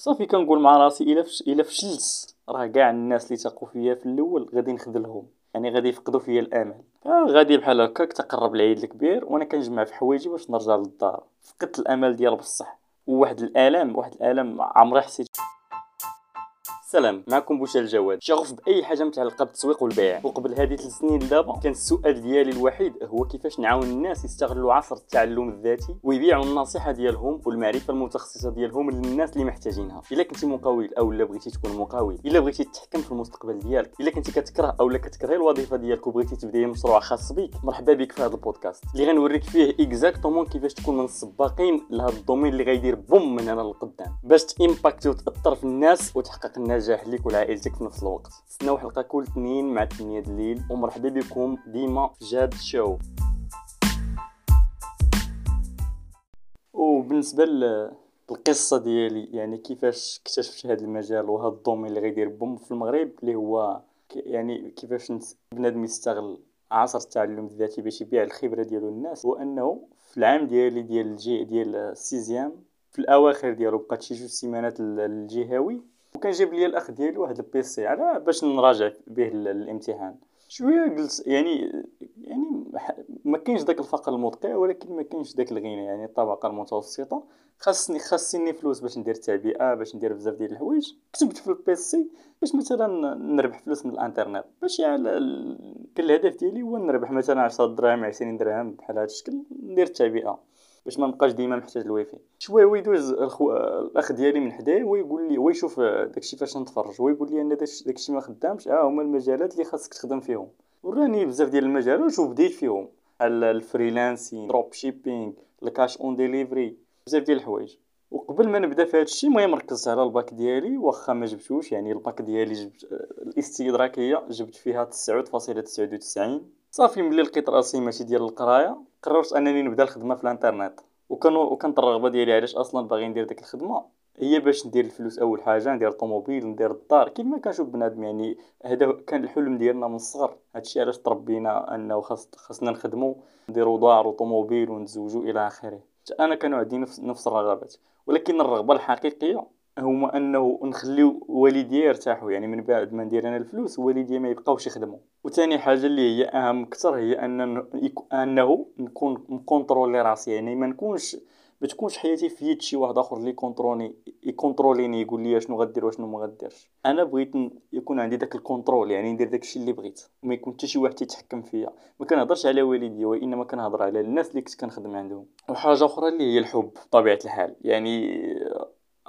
صافي كنقول مع راسي إلا فش... إلا فشلت راه كاع الناس اللي تاقوا فيا في الأول غادي نخذلهم. يعني غادي يفقدوا فيا الأمل. غادي بحال هكاك تقرب العيد الكبير وأنا كنجمع في حوايجي باش نرجع للدار. فقدت الأمل ديال بصح. وواحد الألم واحد الألم عمري حسيت سلام معكم بوشا الجواد شغوف بأي حاجة متعلقه بالتسويق والبيع. وقبل هذه ثلاث سنين دابا كان السؤال ديالي الوحيد هو كيفاش نعاون الناس يستغلوا عصر التعلم الذاتي ويبيعوا النصيحة ديالهم والمعرفة المتخصصة ديالهم للناس اللي محتاجينها. إلا كنتي مقاول أو لا بغيتي تكون مقاول إلا بغيتي تتحكم في المستقبل ديالك إلا كنتي كتكره أو لا كتكره الوظيفة ديالك وبغيتي تبدأي مشروع خاص بك مرحبا بك في هذا البودكاست. اللي غنوريك فيه exactement كيفاش تكون من السباقين لهذا ال domaine اللي غيدير boom من هنا للقدام باش ت impacter وتأثر في الناس وتحقق النجاح ليك والعائله ديالك في نفس الوقت. استناو حلقه كل اثنين مع 8 الليل ومرحبا بكم ديما جاد شو وبالنسبة للقصة ديالي يعني كيفاش اكتشفت هذا المجال وهذا ال domaine اللي غيدير boom في المغرب اللي هو يعني كيفاش بنادم يستغل عصر التعلم الذاتي باش يبيع الخبرة ديالو للناس هو انه في العام ديالي ديال الجي ديال ال sixième في الأواخر ديالو بقات شي جوج سيمانات الجهوي وكان جاب لي الأخ ديالي واحد ال PC على باش نراجع به الامتحان. شوية قلت يعني يعني ما كاينش داك الفقر المدقع ولكن ما كاينش داك الغنى يعني الطبقة المتوسطة. خاصني خاصني فلوس باش ندير التعبئة باش ندير بزاف ديال الحوايج. كتبت في ال PC باش مثلا نربح فلوس من الإنترنت. باش يعني كان الهدف ديالي هو نربح مثلا 10 دراهم 20 درهم بحال هذا الشكل ندير التعبئة. باش ما نبقاش ديما محتاج الويفي شوية هو يدوز الخو... الأخ ديالي من حدايا ويقول لي ويشوف داكشي فاش نتفرج ويقول لي ان داكشي ما خدامش ها هما المجالات اللي خاصك تخدم فيهم. وراني بزاف ديال المجالات وبديت فيهم. بحال ال freelancing dropshipping ال cash on delivery بزاف ديال الحوايج. وقبل ما نبدا في هادشي المهم ركزت على الباك ديالي واخا ما جبتوش يعني الباك ديالي جبت الاستدراكية جبت فيها 9.99 صافي ملي لقيت راسي ماشي ديال القراية قررت أنني نبدأ الخدمة في الإنترنت. وكان وكانت الرغبة ديالي علاش أصلا باغي ندير ديك الخدمة؟ هي باش ندير الفلوس أول حاجة ندير طوموبيل ندير الدار كيما كنشوف بنادم يعني هذا كان الحلم ديالنا من الصغر. هادشي علاش تربينا أنه خاص خاصنا نخدمو نديرو دار وطوموبيل ونتزوجو إلى آخره. أنا كانوا عندي نفس نفس الرغبات. ولكن الرغبة الحقيقية هما أنه نخليو والديا يرتاحوا يعني من بعد ما ندير أنا الفلوس والديا ما يبقاوش يخدموا وثاني حاجة اللي هي أهم أكثر هي أن أنه نكون مكونترولي راسي يعني ما نكونش ما تكونش حياتي في يد شي واحد آخر اللي كونتروني يكونتروليني يقول لي شنو غدير وشنو ما غديرش. أنا بغيت يكون عندي داك ال contrôle يعني ندير داك الشيء اللي بغيت. وما يكون حتى شي واحد يتحكم فيا. ما كنهضرش على والدي وإنما كنهضر على الناس اللي كنت كنخدم عندهم. وحاجة أخرى اللي هي الحب بطبيعة الحال. يعني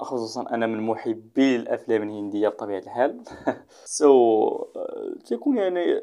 خصوصا أنا من محبي الأفلام الهندية بطبيعة الحال. سو so, تيكون يعني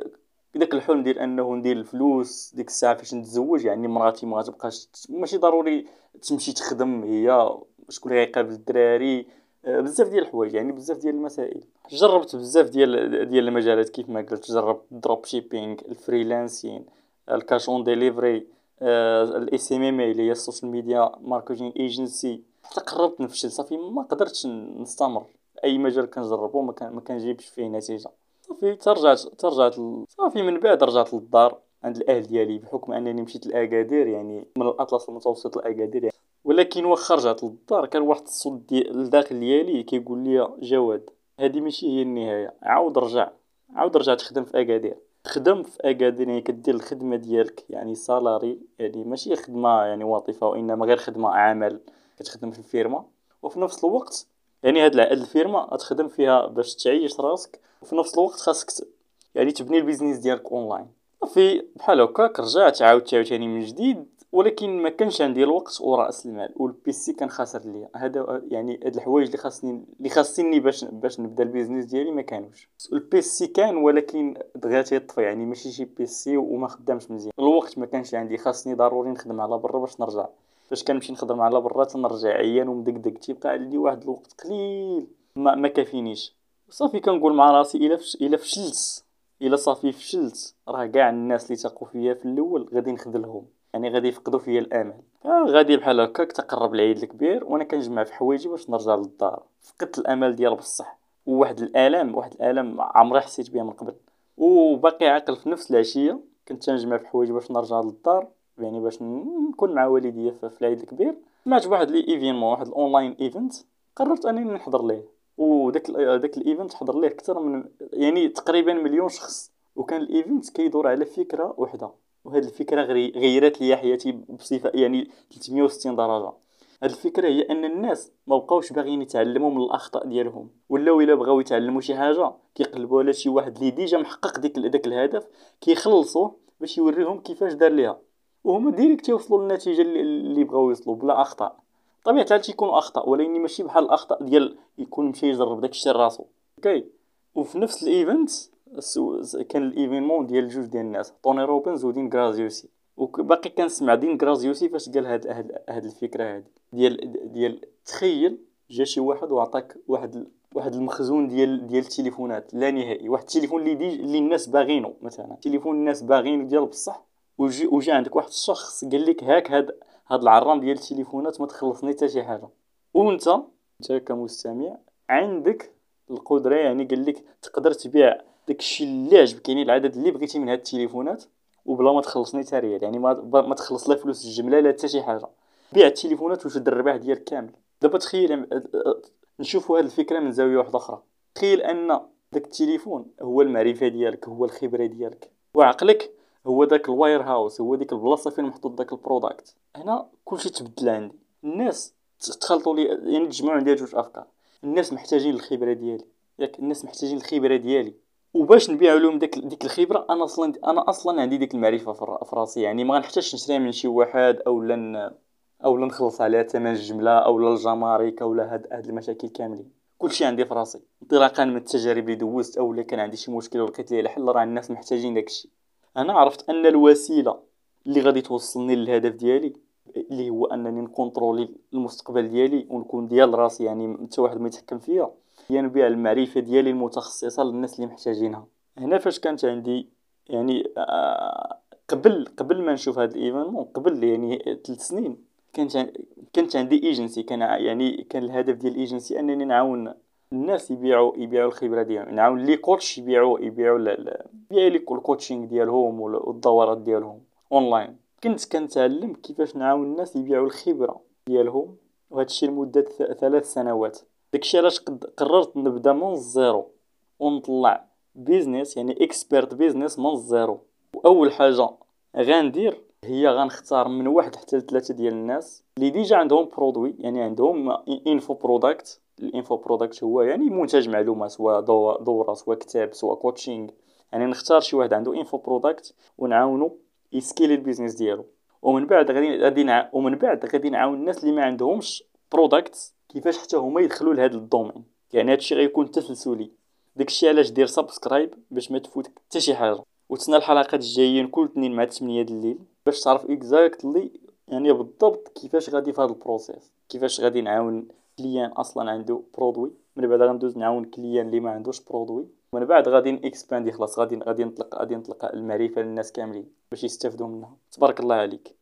داك الحلم ديال أنه ندير الفلوس ديك الساعة فاش نتزوج يعني مراتي ما تبقاش ماشي ضروري تمشي تخدم هي شكون اللي غيقابل الدراري. بزاف ديال الحوايج يعني بزاف ديال المسائل. جربت بزاف ديال ديال المجالات كيف ما قلت جربت dropshipping ال freelancing ال cash on delivery ال SMM اللي هي ال social media marketing agency حتى قربت نفشل صافي ما قدرتش نستمر. أي مجال كنجربو ما كنجيبش فيه نتيجة. صافي ترجعت ترجعت صافي من بعد رجعت للدار. عند الأهل ديالي بحكم أنني مشيت لاكادير يعني من الأطلس المتوسط لاكادير يعني ولكن واخا رجعت للدار كان واحد الصوت ديال الداخل ديالي كيقول لي جواد هذه ماشي هي النهاية. عاود رجع. عاود رجع تخدم في أكادير. خدم في اكادير يعني كدير الخدمة ديالك يعني salarié يعني ماشي خدمة يعني وظيفه وإنما غير خدمة عمل كتخدم في الفيرما. وفي نفس الوقت يعني هاد الفيرما غتخدم فيها باش تعيش راسك وفي نفس الوقت خاصك يعني تبني ال business ديالك اونلاين صافي بحال هكاك رجعت عاودت عاوتاني من جديد ولكن ما كانش عندي الوقت ورأس المال وال PC كان خاسر ليا. هذا يعني هاد الحوايج اللي خاصني اللي خاصني باش باش نبدا ال business ديالي ما كانوش. ال PC كان ولكن دغيا تيطفي يعني ماشي شي PC وما خدامش مزيان. الوقت ما كانش عندي خاصني ضروري نخدم على برا باش نرجع. فاش كنمشي نخدم على برا تنرجع عيان ومدقدق تيبقى عندي واحد الوقت قليل. ما, ما كافينيش. صافي كنقول مع راسي إلا فش... إلا فشلت إلا صافي فشلت راه كاع الناس اللي تاقوا فيا في الأول غادي نخذلهم. يعني غادي يفقدوا فيا الامل. غادي بحال هكاك تقرب العيد الكبير وأنا كنجمع في حوايجي باش نرجع للدار. فقدت الامل ديال بصح. وواحد الالم واحد الالم عمري حسيت بها من قبل. وباقي عاقل في نفس العشية كنت تنجمع في حوايجي باش نرجع للدار يعني باش نكون مع والديا في العيد الكبير. سمعت بواحد l'événement واحد ال online event قررت أنني نحضر ليه. وداك داك ال event حضر ليه أكثر من يعني تقريبا مليون شخص. وكان ال event كيدور على فكرة وحدة. وهاد الفكرة غيرت لي حياتي بصفه يعني 360 درجة. هاد الفكرة هي أن الناس ما بقاوش باغيين يتعلموا من الأخطاء ديالهم. ولاو إلا بغاو يتعلموا شي حاجة كيقلبوا على شي واحد اللي ديجا محقق ديك داك الهدف كيخلصوه باش يوريهم كيفاش دار ليها. وهما direct يوصلوا للنتيجة اللي بغاو يوصلوا بلا أخطاء. طبيعة الحال تيكونوا أخطاء ولكن ماشي بحال الأخطاء ديال يكون مشى يجرب داك الشيء راسو أوكي. وفي نفس ال event كان ال événement ديال جوج ديال الناس توني روبنز ودين غرازيوسي. وباقي كنسمع دين غرازيوسي فاش قال هاد هاد, هاد الفكرة هادي. ديال ديال تخيل جا شي واحد وعطاك واحد واحد المخزون ديال ديال التليفونات لا نهائي. واحد التليفون اللي اللي الناس باغينو مثلا. تليفون الناس باغينو ديال بصح. وجي وجا عندك واحد الشخص قال لك هاك هاد هاد العرام ديال التليفونات ما تخلصني حتى شي حاجة. وأنت أنت كمستمع عندك القدرة يعني قال لك تقدر تبيع داكشي اللي عجبك يعني العدد اللي بغيتي من هاد التليفونات وبلا ما تخلصني حتى ريال يعني ما, ما تخلص لا فلوس الجملة لا حتى شي حاجة. بيع التليفونات وشد الربح ديالك كامل. دابا تخيل نشوفوا هاد الفكرة من زاوية واحدة أخرى. تخيل أن داك التليفون هو المعرفة ديالك هو الخبرة ديالك وعقلك هو داك ال warehouse هو ديك البلاصة فين محطوط داك ال product. هنا كلشي تبدل عندي. الناس تخلطوا لي يعني تجمعوا عندي جوج أفكار. الناس محتاجين الخبرة ديالي. ياك الناس محتاجين الخبرة ديالي. وباش نبيع لهم ديك ديك الخبرة أنا أصلا أنا أصلا عندي ديك المعرفة في راسي. يعني ما غنحتاجش نشريها من شي واحد أو لن أو نخلص عليها ثمن الجملة أو الجمارك أو هاد هاد المشاكل كاملين. كلشي عندي في راسي. انطلاقا من التجارب اللي دوزت أو كان عندي شي مشكل ولقيت ليه الحل راه الناس محتاجين داكشي أنا عرفت أن الوسيلة اللي غادي توصلني للهدف ديالي اللي هو أنني ن contrôler المستقبل ديالي ونكون ديال راسي يعني حتى واحد ما يتحكم فيا هي نبيع المعرفة ديالي المتخصصة للناس اللي محتاجينها. هنا فاش كانت عندي يعني آه قبل قبل ما نشوف هذا ال événement قبل يعني ثلاث سنين كانت كانت عندي ايجنسي كان يعني كان الهدف ديال الايجنسي أنني نعاون الناس يبيعوا يبيعوا الخبرة ديالهم نعاون les coachs يبيعوا يبيعوا يبيعوا لي ال coaching ديالهم والدورات ديالهم اونلاين كنت كنتعلم كيفاش نعاون الناس يبيعوا الخبرة ديالهم وهذا الشيء لمده ثلاث سنوات. داكشي علاش قررت نبدا من ال zéro ونطلع business يعني expert business من ال zéro. وأول حاجة غندير هي غنختار من واحد حتى لثلاثة ديال الناس اللي déjà عندهم produit يعني عندهم info product ال info product هو يعني منتج معلومة سواء دورة سواء كتاب سواء coaching يعني نختار شي واحد عنده info product ونعاونو ي scaler ال business ديالو. ومن بعد غادي ومن بعد غادي نعاون الناس اللي ما عندهمش product كيفاش حتى هما يدخلوا لهذا ال domaine؟ يعني هادشي غيكون تسلسلي داكشي علاش دير subscribe باش ما تفوتك حتى شي حاجة. وتسنى الحلقات الجايين كل اثنين مع 8 الليل باش تعرف exactly يعني بالضبط كيفاش غادي في هذا ال process كيفاش غادي نعاون client أصلا عنده produit من بعد غندوز نعاون كليان اللي ما عندوش برودوي من بعد غادي نكسباندي خلاص غادي غادي نطلق غادي نطلق المعرفة للناس كاملين باش يستافدوا منها. تبارك الله عليك.